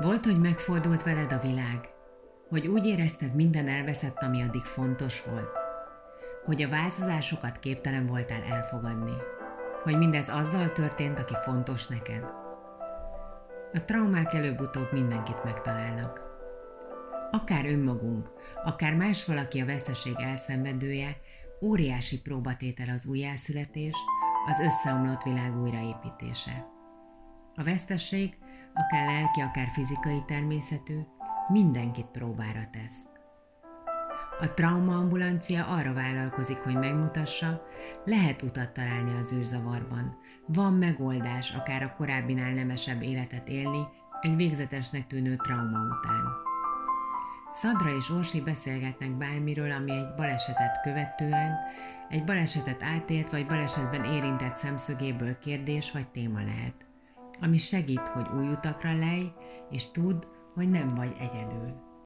Volt, hogy megfordult veled a világ? Hogy úgy érezted, minden elveszett, ami addig fontos volt? Hogy a változásokat képtelen voltál elfogadni? Hogy mindez azzal történt, aki fontos neked? A traumák előbb-utóbb mindenkit megtalálnak. Akár önmagunk, akár más valaki a veszteség elszenvedője, óriási próbatétel az újjászületés, az összeomlott világ újraépítése. A vesztesség, akár lelki, akár fizikai természetű, mindenkit próbára tesz. A traumaambulancia arra vállalkozik, hogy megmutassa, lehet utat találni az űrzavarban, van megoldás akár a korábbinál nemesebb életet élni egy végzetesnek tűnő trauma után. Szandra és Orsi beszélgetnek bármiről, ami egy balesetet követően, egy balesetet átélt vagy balesetben érintett szemszögéből kérdés vagy téma lehet, ami segít, hogy új utakra lej, és tud, hogy nem vagy egyedül.